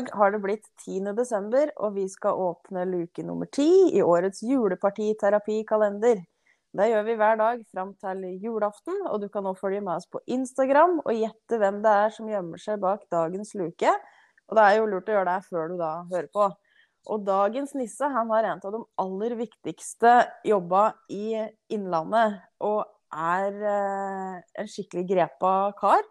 dag har det blitt 10. desember, og vi skal åpne luke nummer ti i årets julepartiterapikalender. Det gjør vi hver dag fram til julaften, og du kan nå følge med oss på Instagram og gjette hvem det er som gjemmer seg bak dagens luke. Og det er jo lurt å gjøre det før du da hører på. Og dagens nisse han har en av de aller viktigste jobba i Innlandet, og er eh, en skikkelig grepa kar.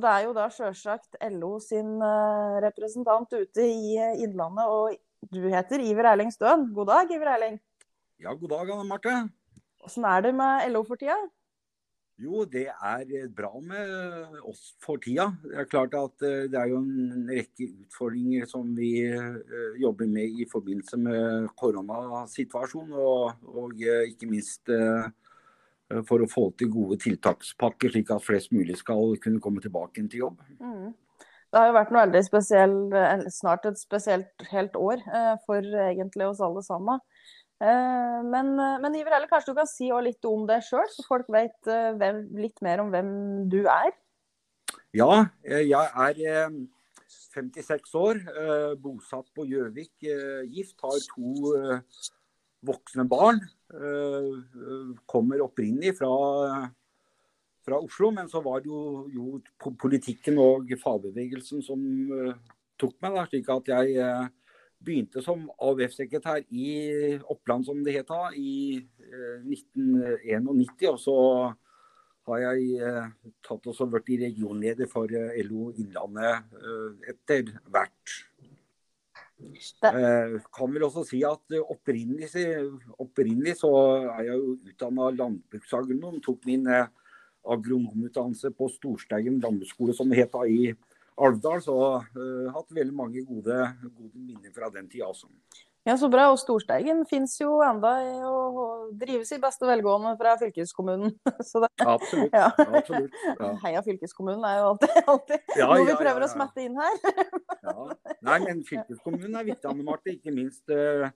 Det er jo da sjølsagt LO sin eh, representant ute i eh, Innlandet, og du heter Iver Erling Støen. God dag, Iver Erling. Ja, god dag, Anne Marte. Åssen er det med LO for tida? Jo, det er eh, bra med oss for tida. Det er klart at det er jo en rekke utfordringer som vi jobber med i forbindelse med koronasituasjonen. Og, og ikke minst for å få til gode tiltakspakker, slik at flest mulig skal kunne komme tilbake til jobb. Mm. Det har jo vært noe veldig spesiell, snart et spesielt helt år eh, for egentlig oss alle sammen. Eh, men, men Iver eller kanskje du kan si litt om deg sjøl, så folk vet litt mer om hvem du er? Ja, jeg er 56 år, bosatt på Gjøvik, gift, har to voksne barn. Eh, kommer opprinnelig fra, fra, Oslo, men så var det jo, jo politikken og fagbevegelsen som uh, tok meg. Da, slik at jeg uh, begynte som AUF-sekretær i Oppland, som det het da, i uh, 1991. Og så har jeg tatt og blitt regionleder for LO Innlandet etter hvert. Eh, kan vel også si at opprinnelig, opprinnelig så er jeg jo utdanna landbruksagronom. Tok min eh, agronomutdannelse på Storsteigen landbruksskole, som det het i Alvdal. Så uh, hatt veldig mange gode, gode minner fra den tida. Altså. Ja, Så bra. Og Storsteigen fins jo enda og drives i beste velgående fra fylkeskommunen. Det, absolutt. Ja. absolutt ja. Heia fylkeskommunen er jo alltid, alltid ja, noe vi prøver å smette inn her. Nei, men fylkeskommunen er viktig, Anne Marte. Ikke minst uh,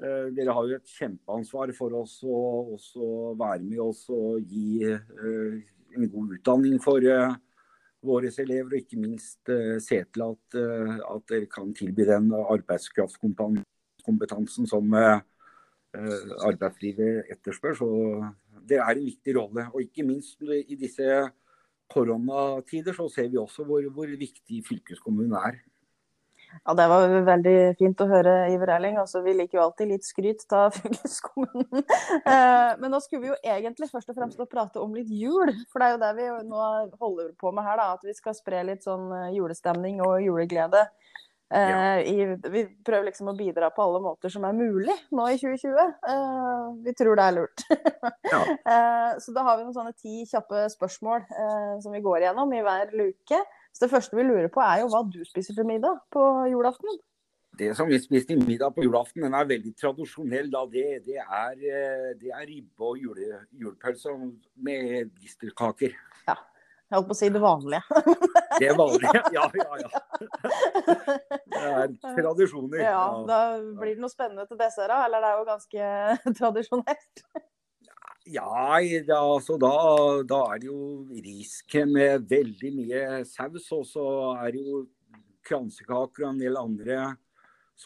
uh, Dere har jo et kjempeansvar for oss å være med oss og gi uh, en god utdanning for våre elever, og ikke minst se til at, at dere kan tilby den arbeidskraftkompetansen kompetansen som eh, eh, arbeidslivet etterspør. Så det er en viktig rolle. Og ikke minst i disse koronatider så ser vi også hvor, hvor viktig fylkeskommunen er. Ja, Det var veldig fint å høre, Iver Erling. Altså, vi liker jo alltid litt skryt av fylkeskommunen. Eh, men nå skulle vi jo egentlig først og fremst prate om litt jul. For det er jo det vi nå holder på med her. da, At vi skal spre litt sånn julestemning og juleglede. Ja. Eh, I, vi prøver liksom å bidra på alle måter som er mulig nå i 2020. Uh, vi tror det er lurt. ja. uh, så da har vi noen sånne ti kjappe spørsmål som vi går gjennom i hver luke. Så det første vi lurer på er jo hva du spiser til middag på julaften. Det som vi spiser til middag på julaften, den er veldig tradisjonell. Da. Det, det, er, det er ribbe og jule, julepølse med distelkaker. Jeg holdt på å si det vanlige. det vanlige, ja, ja, ja. Det er tradisjoner. Ja, Da blir det noe spennende til dessert, eller det er jo ganske tradisjonelt? Ja, altså da, da, er det jo riskrem med veldig mye saus. Og så er det jo kransekaker og en del andre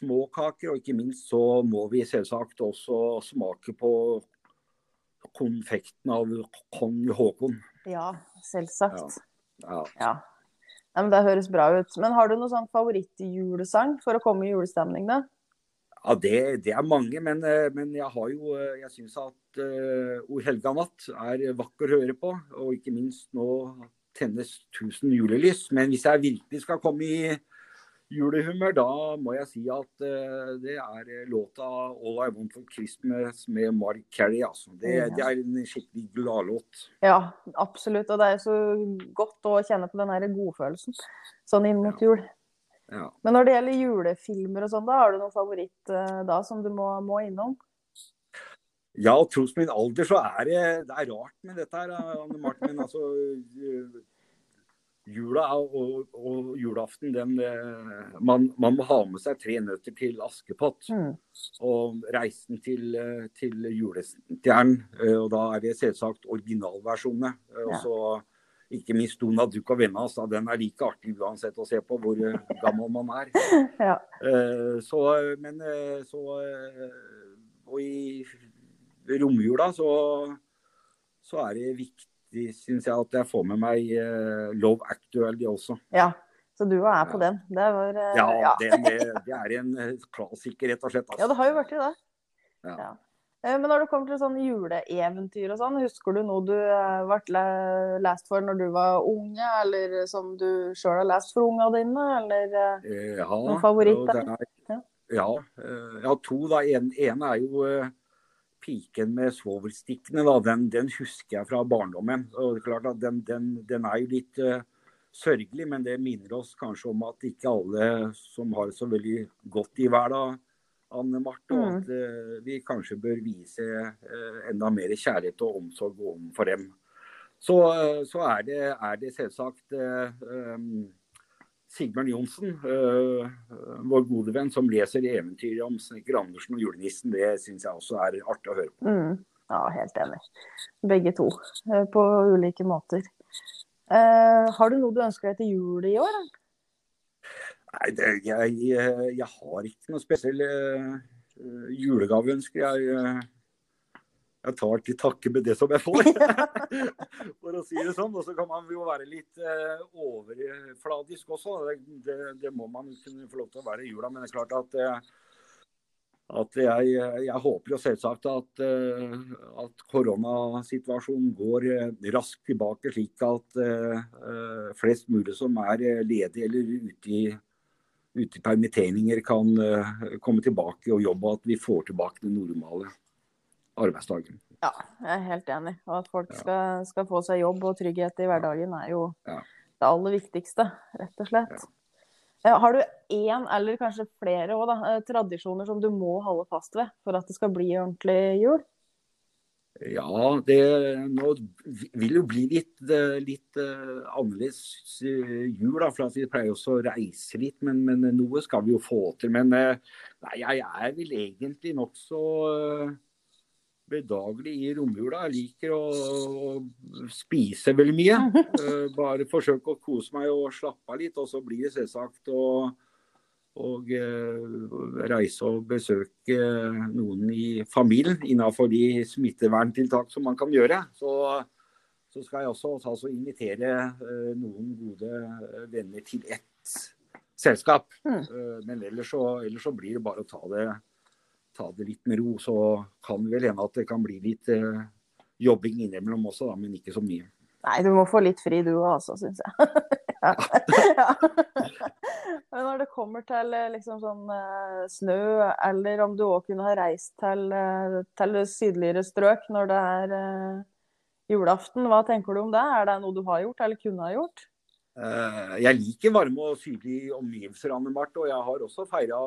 småkaker. Og ikke minst så må vi selvsagt også smake på konfekten av kong Haakon. Ja, selvsagt. Ja. ja. ja. men Det høres bra ut. Men har du noen sånn favorittjulesang for å komme i julestemning, da? Ja, det, det er mange, men, eh, men, jeg har jo eh, Jeg syns at uh, O helga natt er vakker å høre på. Og ikke minst nå tennes tusen julelys. Men hvis jeg virkelig skal komme i julehumør, da må jeg si at uh, det er låta 'All I Want for Christmas' med Mark Carey. Altså. Det, det, er en skikkelig gladlåt. Ja, absolutt. Og det er så godt å kjenne på den her godfølelsen sånn inn mot jul. Ja. Men når det gjelder julefilmer og sånn, da har du noen favoritt uh, da som du må, må innom? Ja, tross min alder så er det, det er rart med dette her, Anne Martin. altså jula og, og, julaften, den, eh, man, man, må ha med seg tre nøtter til Askepott. Mm. Og reisen til, eh, til julestjernen. Eh, og da er det selvsagt originalversjonene. Ja. Og så ikke minst Donald Duck og vennene hans. Den er like artig uansett å se på hvor gammel man er. Ja. Så, men så Og i romjula så, så er det viktig, syns jeg, at jeg får med meg Love Actually også. Ja. Så du er på den. Det var, ja, ja. Det, det, er en klassiker, rett og slett. Altså. Ja, det har jo vært det. Ja. Ja. Men når det kommer til sånn juleeventyr og sånn, husker du noe du ble lest for når du var unge, eller som du sjøl har lest for unga dine, eller ja, noen favoritter? Er, ja. ja, jeg har to. da. En, en er jo piken med svovelstikkene. da, den, den, husker jeg fra barndommen. og det er klart at Den, den, den er jo litt uh, sørgelig, men det minner oss kanskje om at ikke alle som har det så veldig godt i hverdag, Anne Marte, og at uh, vi kanskje bør vise uh, enda mer kjærlighet og omsorg overfor dem. Så, så er, det, er, det, selvsagt um, Sigbjørn Johnsen, vår gode venn, som leser eventyret om Snekker Andersen og julenissen. Det syns jeg også er artig å høre på. Mm. Ja, helt enig. Begge to, på ulike måter. har du noe du ønsker deg til jul i år? Nei, det, jeg, jeg, har ikke noe spesiell uh, julegaveønske. Jeg, jeg tar til takke med det som jeg får, for å si det sånn. Og så kan man jo være litt uh, overfladisk også. Det, det, det, må man kunne få lov til å være i jula. Men det er klart at, at jeg, jeg, håper jo selvsagt at, at koronasituasjonen går raskt tilbake, slik at flest mulig som er ledige eller ute i ute i permitteringer kan uh, komme tilbake og jobbe, og at vi får tilbake det normale arbeidsdagen. Ja, jeg er helt enig. Og at folk skal, skal, få seg jobb og trygghet i hverdagen er jo ja. det aller viktigste, rett og slett. Ja. Har du én, eller kanskje flere også, da, eh, tradisjoner som du må holde fast ved for at det skal bli ordentlig jul? Ja, det nå vil jo bli litt, eh, litt uh, annerledes jul. da, for Vi pleier også å reise litt, men, men, noe skal vi jo få til. Men nei, jeg er vel egentlig nokså uh, bedagelig i romjula. Jeg liker å, å spise veldig mye. bare forsøke å kose meg og slappe av litt. Og så blir det selvsagt å og eh, reise og besøke noen i familien innenfor de smitteverntiltak som man kan gjøre. Så, så skal jeg også altså, invitere eh, noen gode venner til ett selskap. Mm. Eh, men ellers så, ellers så, blir det bare å ta det, ta det, litt med ro. Så kan vel hende at det kan bli litt jobbing innimellom også, da, men ikke så mye. Nei, du må få litt fri du òg, altså, syns jeg. ja. ja. Men når det kommer til eh, liksom sånn uh, snø, eller om du òg kunne ha reist til, uh, til, sydligere strøk når det er uh, julaften, hva tenker du om det? Er det noe du har gjort, eller kunne ha gjort? Jeg liker varme og sydlige omgivelser, Anne Marte. Og jeg har også feira,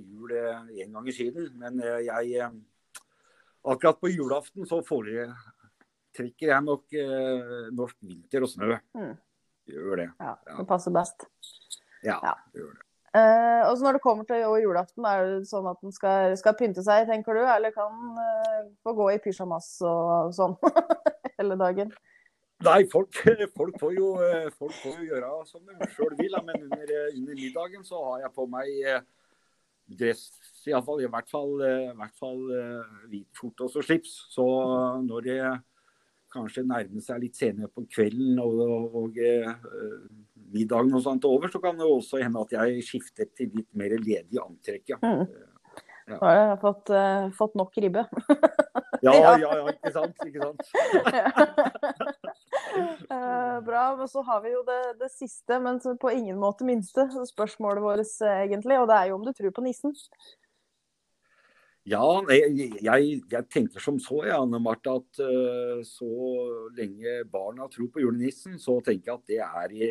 jul en gang i siden. Men jeg Akkurat på julaften så foretrekker jeg nok norsk vinter og snø. Mm. Gjør det. Ja, Det passer best. Ja, ja. det gjør det. Uh, og så Når det kommer til julaften, er det sånn at den skal, skal pynte seg, tenker du? Eller kan uh, få gå i pysjamas og sånn hele dagen? Nei, folk, folk, får jo, eh, folk, får jo, gjøre som de sjøl vil. Men under, under, middagen så har jeg på meg dress, i, fall, i hvert fall, i hvert fall hvit skjorte og slips. Så når det kanskje nærmer seg litt senere på kvelden og, og, og middagen og sånt over, så kan det også hende at jeg skifter til litt mer ledig antrekk. Ja. Mm. Ja. Da har jeg fått, uh, fått nok ribbe. ja, ja, ja, ikke sant. Ikke sant. bra. Men så har vi jo det, det, siste, men på ingen måte minste spørsmålet vårt, egentlig. Og det er jo om du tror på nissen. Ja, jeg, jeg, jeg, tenker som så, ja, Anne Marte, at uh, så lenge barna tror på julenissen, så tenker jeg at det er, i,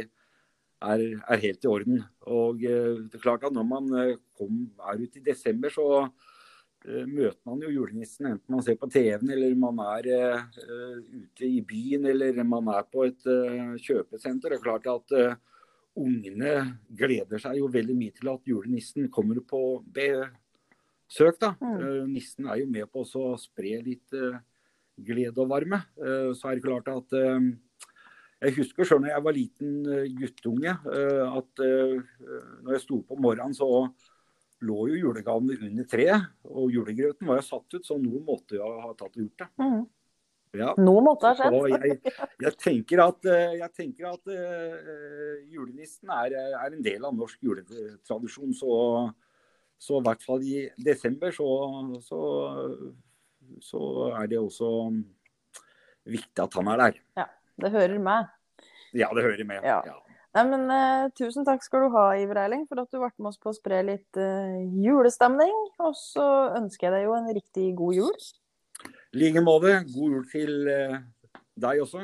er, er helt i orden. Og uh, det er klart at når man kom, er ute i desember, så møter man jo julenissen enten man ser på TV-en, eller man er ute i byen, eller man er på et kjøpesenter. Det er klart at ungene gleder seg jo veldig mye til at julenissen kommer på besøk da. Mm. Uh, nissen er jo med på å spre litt uh, glede og varme. Uh, så er det klart at Jeg husker sjøl når jeg var liten guttunge, at når jeg sto på morgenen, så lå jo julegavene under treet. Og julegrøten var jo satt ut, så noen måtte jo ha tatt og gjort det. Mm. Ja. Noe måtte ha skjedd. Jeg, jeg tenker at, jeg tenker at uh, julenissen er, er, en del av norsk juletradisjon. Så, så i hvert fall i desember så, så, så, er det også viktig at han er der. Ja, det hører med. Ja, det hører med. Ja. ja. Nei, men uh, Tusen takk skal du ha, Iver Eiling, for at du ble med oss på å spre litt uh, julestemning. Og så ønsker jeg deg jo en riktig god jul. I like måte. God jul til uh, deg også.